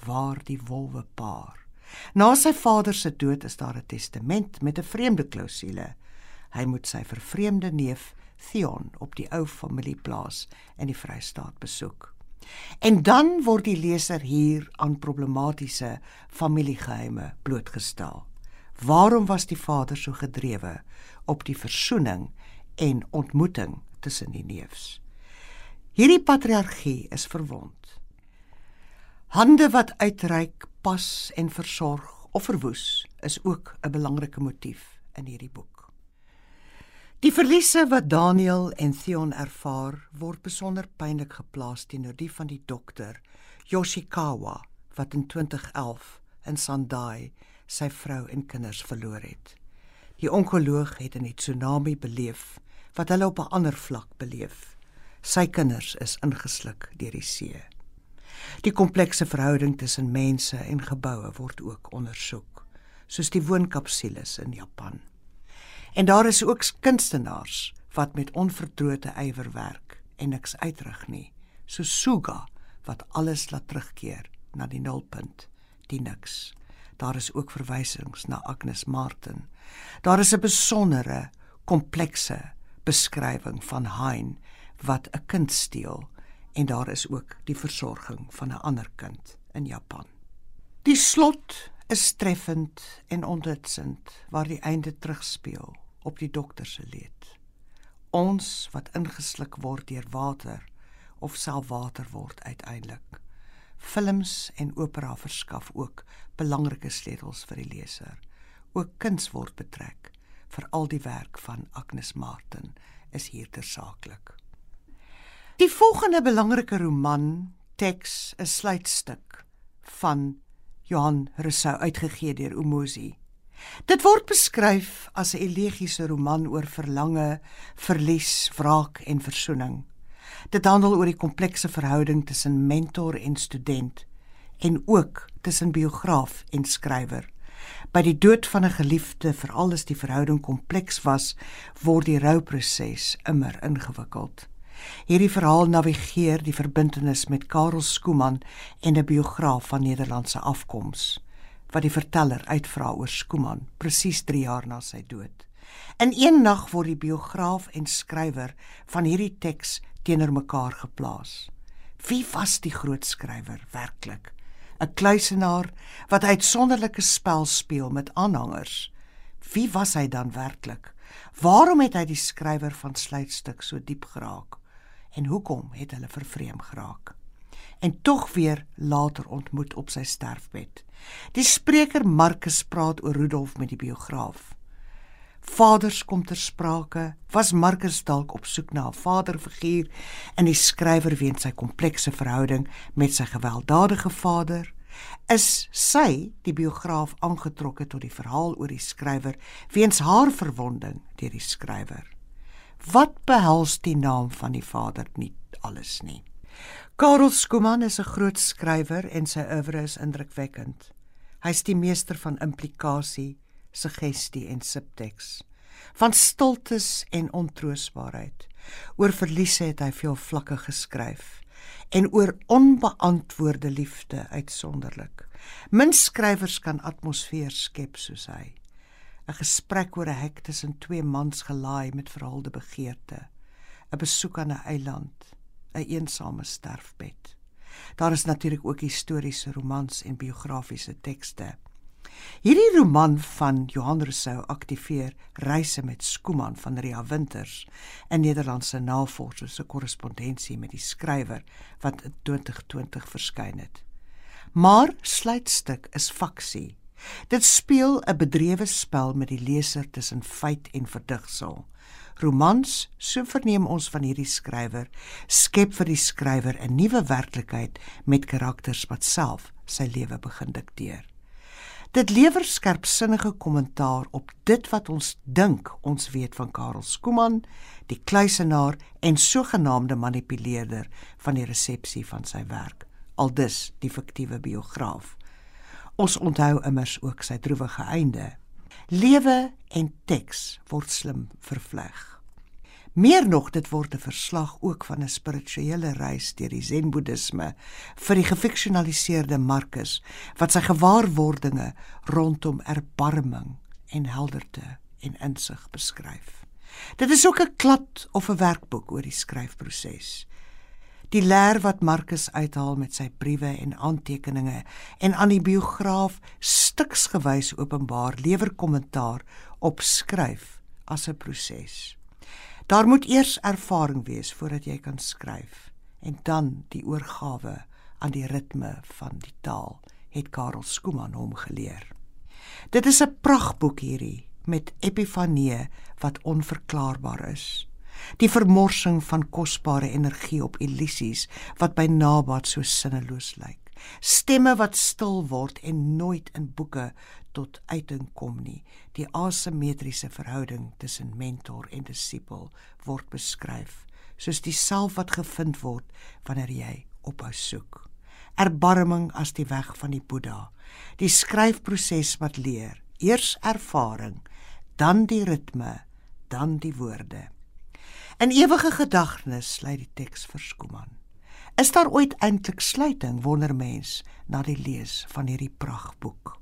waar die wolwe paar. Na sy vader se dood is daar 'n testament met 'n vreemde klousule. Hy moet sy vervreemde neef Theon op die ou familieplaas in die Vrystaat besoek. En dan word die leser hier aan problematiese familiegeheime blootgestel. Waarom was die vader so gedrewe op die versoening en ontmoeting tussen die neefs. Hierdie patriargie is verwond. Hande wat uitreik, pas en versorg of verwoes is ook 'n belangrike motief in hierdie boek. Die verliese wat Daniel en Theon ervaar, word besonder pynlik geplaas teenoor die van die dokter Yoshikawa wat in 2011 in Sandai sy vrou en kinders verloor het. Die onkoloog het in die tsunami beleef wat hulle op 'n ander vlak beleef. Sy kinders is ingesluk deur die see. Die komplekse verhouding tussen mense en geboue word ook ondersoek, soos die woonkapsules in Japan. En daar is ook kunstenaars wat met onverdrote ywer werk en niks uitrig nie, so Suga wat alles laat terugkeer na die nulpunt, die niks. Daar is ook verwysings na Agnes Martin. Daar is 'n besondere, komplekse beskrywing van Hein wat 'n kind steel en daar is ook die versorging van 'n ander kind in Japan. Die slot is treffend en onthitsend waar die einde terugspeel op die dokter se leed. Ons wat ingesluk word deur water of self water word uiteindelik. Films en opera verskaf ook belangrike sleutels vir die leser. Ook kuns word betrek vir al die werk van Agnes Martin is hier tersaaklik. Die volgende belangrike roman, teks, 'n sluitstuk van Johan Rousseau uitgegee deur Umuzi. Dit word beskryf as 'n elegiese roman oor verlange, verlies, wraak en versoening. Dit handel oor die komplekse verhouding tussen mentor en student en ook tussen biograaf en skrywer. By die dood van 'n geliefde, veral as die verhouding kompleks was, word die rouproses immer ingewikkeld. Hierdie verhaal navigeer die verbintenis met Karel Skooman en 'n biograaf van Nederlandse afkoms wat die verteller uitvra oor Skooman presies 3 jaar na sy dood. In een nag word die biograaf en skrywer van hierdie teks teenoor mekaar geplaas. Wie was die groot skrywer werklik? 'n Kluisenaar wat uitsonderlike spel speel met aanhangers. Wie was hy dan werklik? Waarom het hy die skrywer van sluitstuk so diep geraak? En hoekom het hulle vervreem geraak? En tog weer later ontmoet op sy sterfbed. Die spreker Markus praat oor Rudolf met die biograaf. Vaders kom ter sprake. Was Markus dalk op soek na 'n vaderfiguur in die skrywer weens sy komplekse verhouding met sy gewelddadige vader? Is sy, die biograaf, aangetrokke tot die verhaal oor die skrywer weens haar verwonding deur die skrywer? Wat behels die naam van die vader nie alles nie? Karel Skuman is 'n groot skrywer en sy oeuvre is indrukwekkend. Hy's die meester van implikasie suggestie en subteks. Van stiltes en ontroosbaarheid. Oor verliese het hy veel vlakke geskryf en oor onbeantwoorde liefde uitsonderlik. Min skrywers kan atmosfeer skep soos hy. 'n Gesprek oor 'n hek tussen twee mans gelaai met verhaalde begeerte. 'n Besoek aan 'n eiland, 'n eensame sterfbed. Daar is natuurlik ook historiese romans en biografiese tekste. Hierdie roman van Johan Rousseau aktiveer reise met Skuman van Ria Winters in Nederlandse navorsers se korrespondensie met die skrywer wat in 2020 verskyn het. Maar sluitstuk is faksie. Dit speel 'n bedrewe spel met die leser tussen feit en verdigsel. Romans, so verneem ons van hierdie skrywer, skep vir die skrywer 'n nuwe werklikheid met karakters wat self sy lewe begin dikteer. Dit lewer skerpsinnige kommentaar op dit wat ons dink ons weet van Karel Skuman, die kluisenaar en sogenaamde manipuleerder van die resepsie van sy werk, aldus die fiktiewe biograaf. Ons onthou immers ook sy droewige einde. Lewe en teks word slim vervleg. Meer nog dit word 'n verslag ook van 'n spirituele reis deur die Zen-boeddisme vir die gefiksionaliseerde Markus wat sy gewaarwordinge rondom erbarming en helderte en insig beskryf. Dit is ook 'n klad of 'n werkboek oor die skryfproses. Die leer wat Markus uithaal met sy briewe en aantekeninge en aan die biograaf stuksgewys openbaar lewer kommentaar op skryf as 'n proses. Daar moet eers ervaring wees voordat jy kan skryf en dan die oorgawe aan die ritme van die taal het Karel Skuman hom geleer. Dit is 'n pragtboek hierdie met epifanie wat onverklaarbaar is. Die vermorsing van kosbare energie op illusies wat by nabaat so sinneloos lyk. Stemme wat stil word en nooit in boeke tot uiting kom nie. Die asimetriese verhouding tussen mentor en disipel word beskryf soos die self wat gevind word wanneer jy ophou soek. Erbarming as die weg van die Boeddha. Die skryfproses wat leer, eers ervaring, dan die ritme, dan die woorde. In ewige gedagtenis sluit die teks verskom aan. Is daar ooit eintlik sluiting wonder mens na die lees van hierdie pragtboek?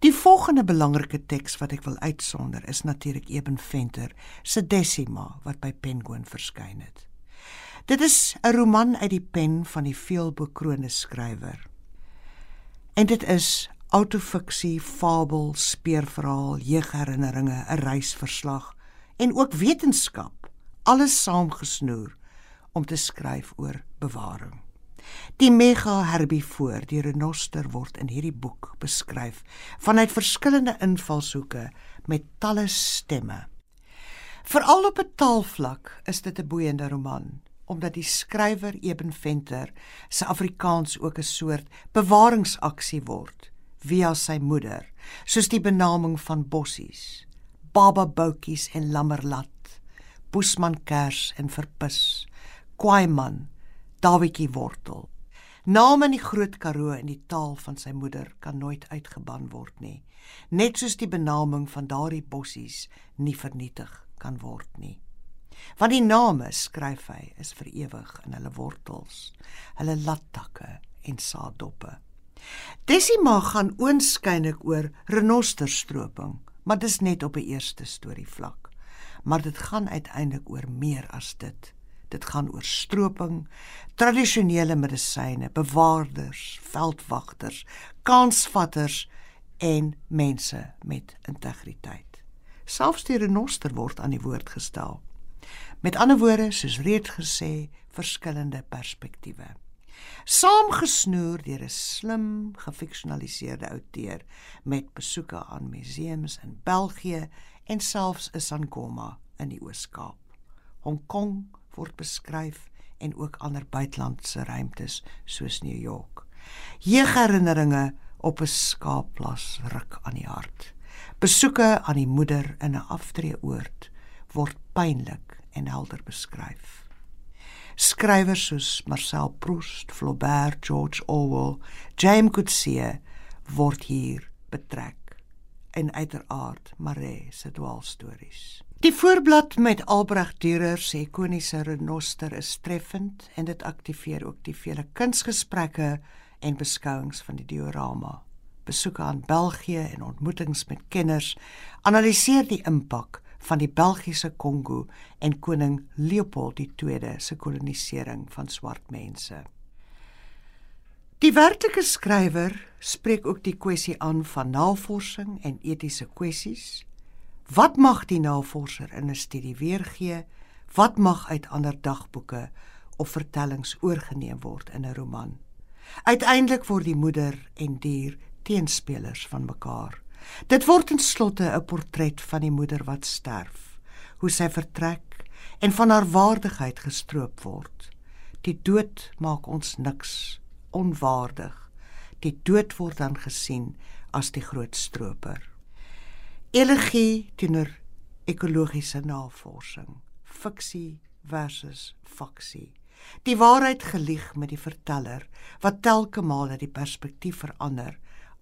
Die volgende belangrike teks wat ek wil uitsonder is natuurlik Eben Venter se Decima wat by Penguin verskyn het. Dit is 'n roman uit die pen van die veelbekroonde skrywer. En dit is autofiksie, fabel, speurverhaal, jeugherinneringe, 'n reisverslag en ook wetenskap, alles saamgesnoer om te skryf oor bewaring. Die mega herbivoor, die renoster word in hierdie boek beskryf vanuit verskillende invalshoeke met talle stemme. Veral op 'n taalvlak is dit 'n boeiende roman omdat die skrywer Eben Venter se Afrikaans ook 'n soort bewaringsaksie word via sy moeder, soos die benaming van bossies, baba boutjies en lammerlat, boesman kers en verpis, kwaaiman, Dawietjie wortel. Name in die Groot Karoo in die taal van sy moeder kan nooit uitgeban word nie, net soos die benaming van daardie bossies nie vernietig kan word nie. Want die name skryf hy is vir ewig in hulle wortels, hulle lattakke en saaddoppe. Desima gaan oënskynlik oor renosterstroping, maar dis net op 'n eerste storie vlak. Maar dit gaan uiteindelik oor meer as dit. Dit gaan oor stroping, tradisionele medisyne, bewaarders, veldwagters, kansvatters en mense met integriteit. Selfs die renoster word aan die woord gestel. Met ander woorde, soos reeds gesê, verskillende perspektiewe. Saamgesnoer deur 'n slim gefiksionaliseerde outeur met besoeke aan museums in België en selfs 'n Sangoma in die Oos-Kaap. Hong Kong word beskryf en ook ander buitelandse ruimtes soos New York. Jeugherinneringe op 'n skaapplas ruk aan die hart. Besoeke aan die moeder in 'n aftreeoord word pynlik en helder beskryf. Skrywers soos Marcel Proust, Flaubert, George Orwell, James Coetzee word hier betrek en uiteraard Maree se dwaalstories. Die voorblad met Albrecht Dürer se ikoniese renoster is treffend en dit aktiveer ook die vele kunsgesprekke en beskouings van die diorama. Besoeke aan België en ontmoetings met kenners analiseer die impak van die Belgiese Kongo en koning Leopold II se kolonisering van swart mense. Die werklike skrywer spreek ook die kwessie aan van navorsing en etiese kwessies Wat mag die navorser in 'n studie weergee? Wat mag uit ander dagboeke of vertellings oorgeneem word in 'n roman? Uiteindelik word die moeder en dier teenspelers van mekaar. Dit word ten slotte 'n portret van die moeder wat sterf, hoe sy vertrek en van haar waardigheid gestroop word. Die dood maak ons niks onwaardig. Die dood word dan gesien as die groot stroper elegie teenoor ekologiese navorsing, fiksie versus faksie. Die waarheid gelieg met die verteller wat telke male die perspektief verander,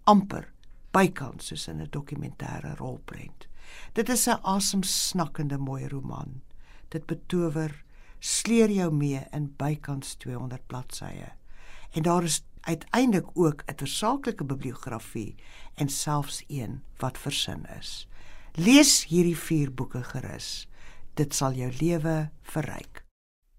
amper bykans soos in 'n dokumentêre rolprent. Dit is 'n asemsnakkende mooi roman. Dit betower, sleer jou mee in bykans 200 bladsye. En daar is uiteindelik ook 'n tersaaklike bibliografie en selfs een wat versin is. Lees hierdie vier boeke gerus. Dit sal jou lewe verryk.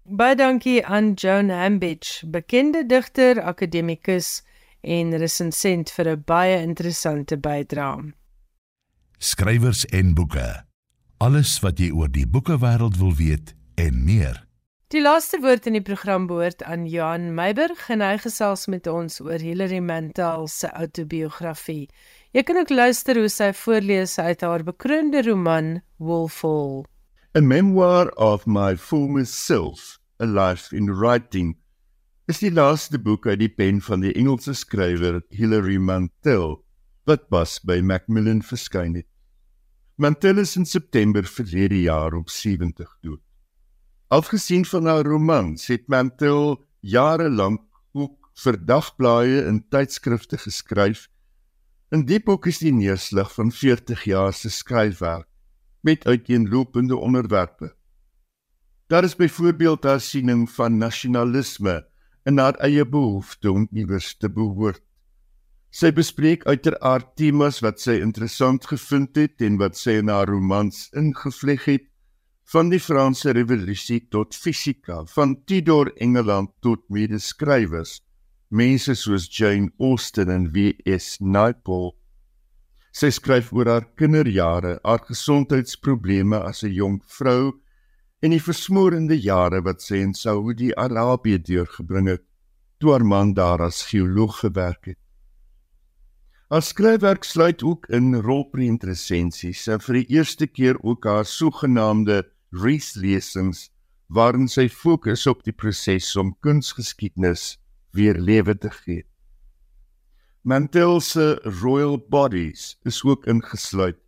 Baie dankie aan Joan Hambidge, bekende digter, akademikus en resensent vir 'n baie interessante bydrae. Skrywers en boeke. Alles wat jy oor die boekewêreld wil weet en meer. Die laaste woord in die program behoort aan Johan Meiburg en hy gesels met ons oor Hilary Mantel se autobiografie. Jy kan ook luister hoe sy voorlees uit haar bekroonde roman Wolfall. A memoir of my former self, a life in writing. Is die laaste boek uit die pen van die Engelse skrywer Hilary Mantel wat pas by Macmillan verskyn het. Mantel is in September verlede jaar op 70 dood. Afgesien van haar romans het Mantel jare lank ook vir dagblaaie en tydskrifte geskryf. In die boek is die neerslag van 40 jaar se skryfwerk met uiteenlopende onderwerpe. Daar is byvoorbeeld haar siening van nasionalisme en haar eie behoefte om iewers te behoort. Sy bespreek uiteraard temas wat sy interessant gevind het en wat sy in haar romans ingevleg het van die Franse revolusie tot fisika, van Tudor Engeland tot medeskrywers, mense soos Jane Austen en W.S. Naipaul. Sy skryf oor haar kinderjare, haar gesondheidsprobleme as 'n jong vrou en die versmoorende jare wat sy in Saudi-Arabië deurgebring het, toe haar man daar as geoloog gewerk het. Haar skryfwerk sluit ook in rolprentresensies en vir die eerste keer ook haar sogenaamde Rees-lesings waarin sy fokus op die proses om kunsgeskiedenis weer lewe te gee. Mantel se Royal Bodies is ook ingesluit,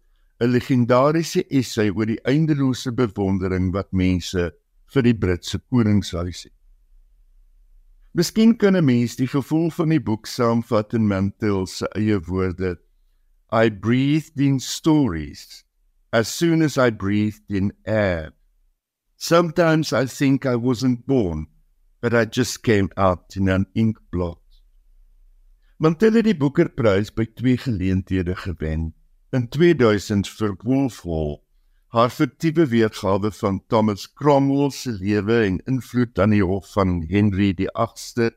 'n legendariese essay oor die eindelose bewondering wat mense vir die Britse koningshuis het. Miskien kan 'n mens die gevoel van die boek saamvat in Mantel se eie woorde: I breathed in stories as soon as I breathed in air. Sometimes I think I wasn't born, but I just came out in an ink blot. Mantel het die Booker Prys by twee geleenthede gewen. in 2000 vir Wolf Hall haar fiktiewe weergawe van Thomas Cromwell se lewe en invloed aan die hof van Henry die 8ste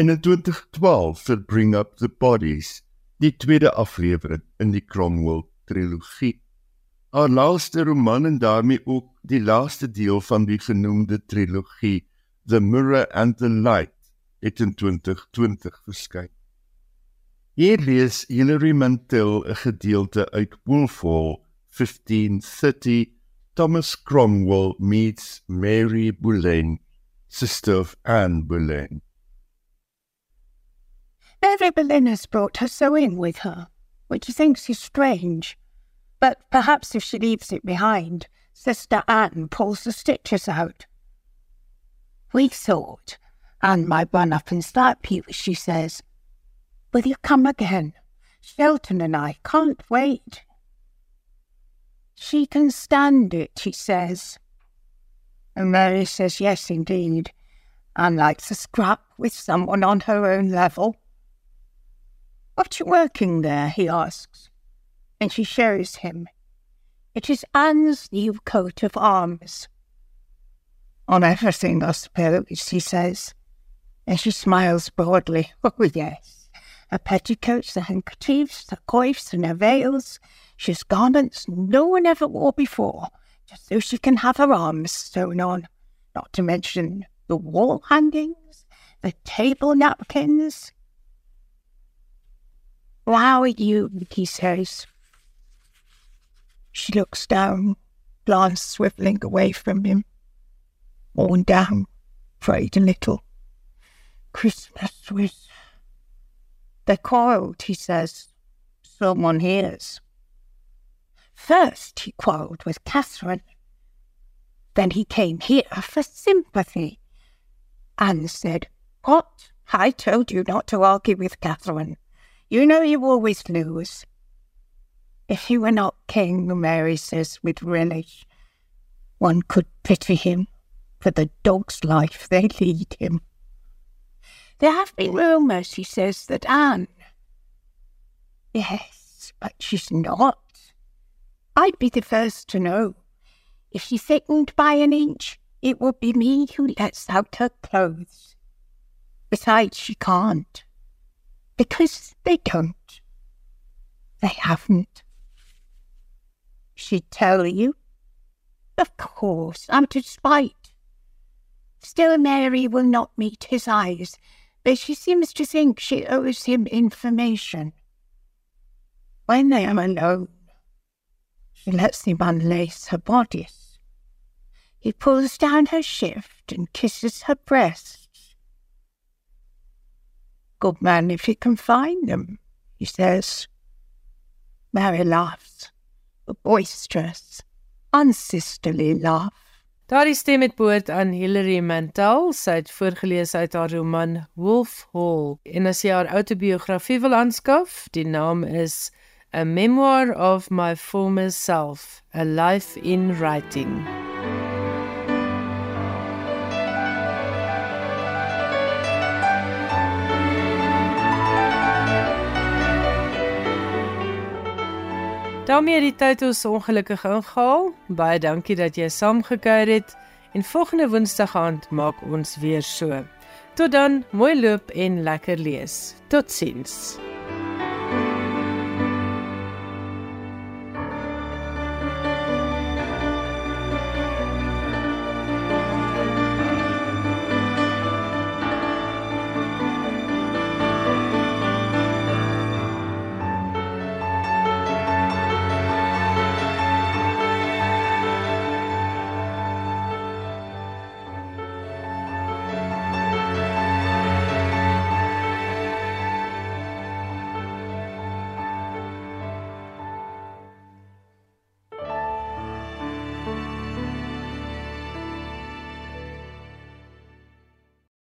en in 2012 vir Bring Up the Bodies, die tweede aflewering in die Cromwell trilogie. Haar laaste roman en daarmee ook die laaste deel van die genoemde trilogie, The Mirror and the Light, het in 2020 verskyn. Hier lees Hilary Mantel 'n gedeelte uit Wolf Hall 1530 Thomas Cromwell meets Mary Boleyn, sister of Anne Boleyn. Mary Boleyn has brought her sewing with her, which she thinks is strange. But perhaps if she leaves it behind, Sister Anne pulls the stitches out. We thought Anne might run up and slap you, she says. Will you come again? Shelton and I can't wait. She can stand it, she says. And Mary says, yes, indeed. and likes a scrap with someone on her own level. What you working there? he asks and she shows him. It is Anne's new coat of arms. On everything, I suppose, he says, and she smiles broadly. Oh, yes. Her petticoats, her handkerchiefs, her coifs, and her veils. She's garments no one ever wore before, just so she can have her arms sewn on. Not to mention the wall hangings, the table napkins. Are you? he says. She looks down, glance swiveling away from him. Worn down, frayed a little. Christmas with. They're quarrelled, he says. Someone hears. First he quarrelled with Catherine. Then he came here for sympathy. Anne said, What? I told you not to argue with Catherine. You know you always lose. If he were not king, Mary says with relish, one could pity him for the dog's life they lead him. There have been rumours, he says, that Anne. Yes, but she's not. I'd be the first to know. If she thickened by an inch, it would be me who lets out her clothes. Besides, she can't. Because they don't. They haven't. She'd tell you. Of course, I'm to spite. Still, Mary will not meet his eyes, but she seems to think she owes him information. When they are alone, she lets him unlace her bodice. He pulls down her shift and kisses her breasts. Good man if he can find them, he says. Mary laughs. Boisterous, unsisterly laugh. Daardie stem het behoort aan Hilary Mantel, sy het voorgeles uit haar roman Wolf Hall. En as jy haar outobiografie wil aanskaf, die naam is A Memoir of My Former Self: A Life in Writing. Daarmee die tyd ons ongelukkig ingehaal. Baie dankie dat jy saamgekuier het en volgende Woensdag aand maak ons weer so. Tot dan, mooi loop en lekker lees. Totsiens.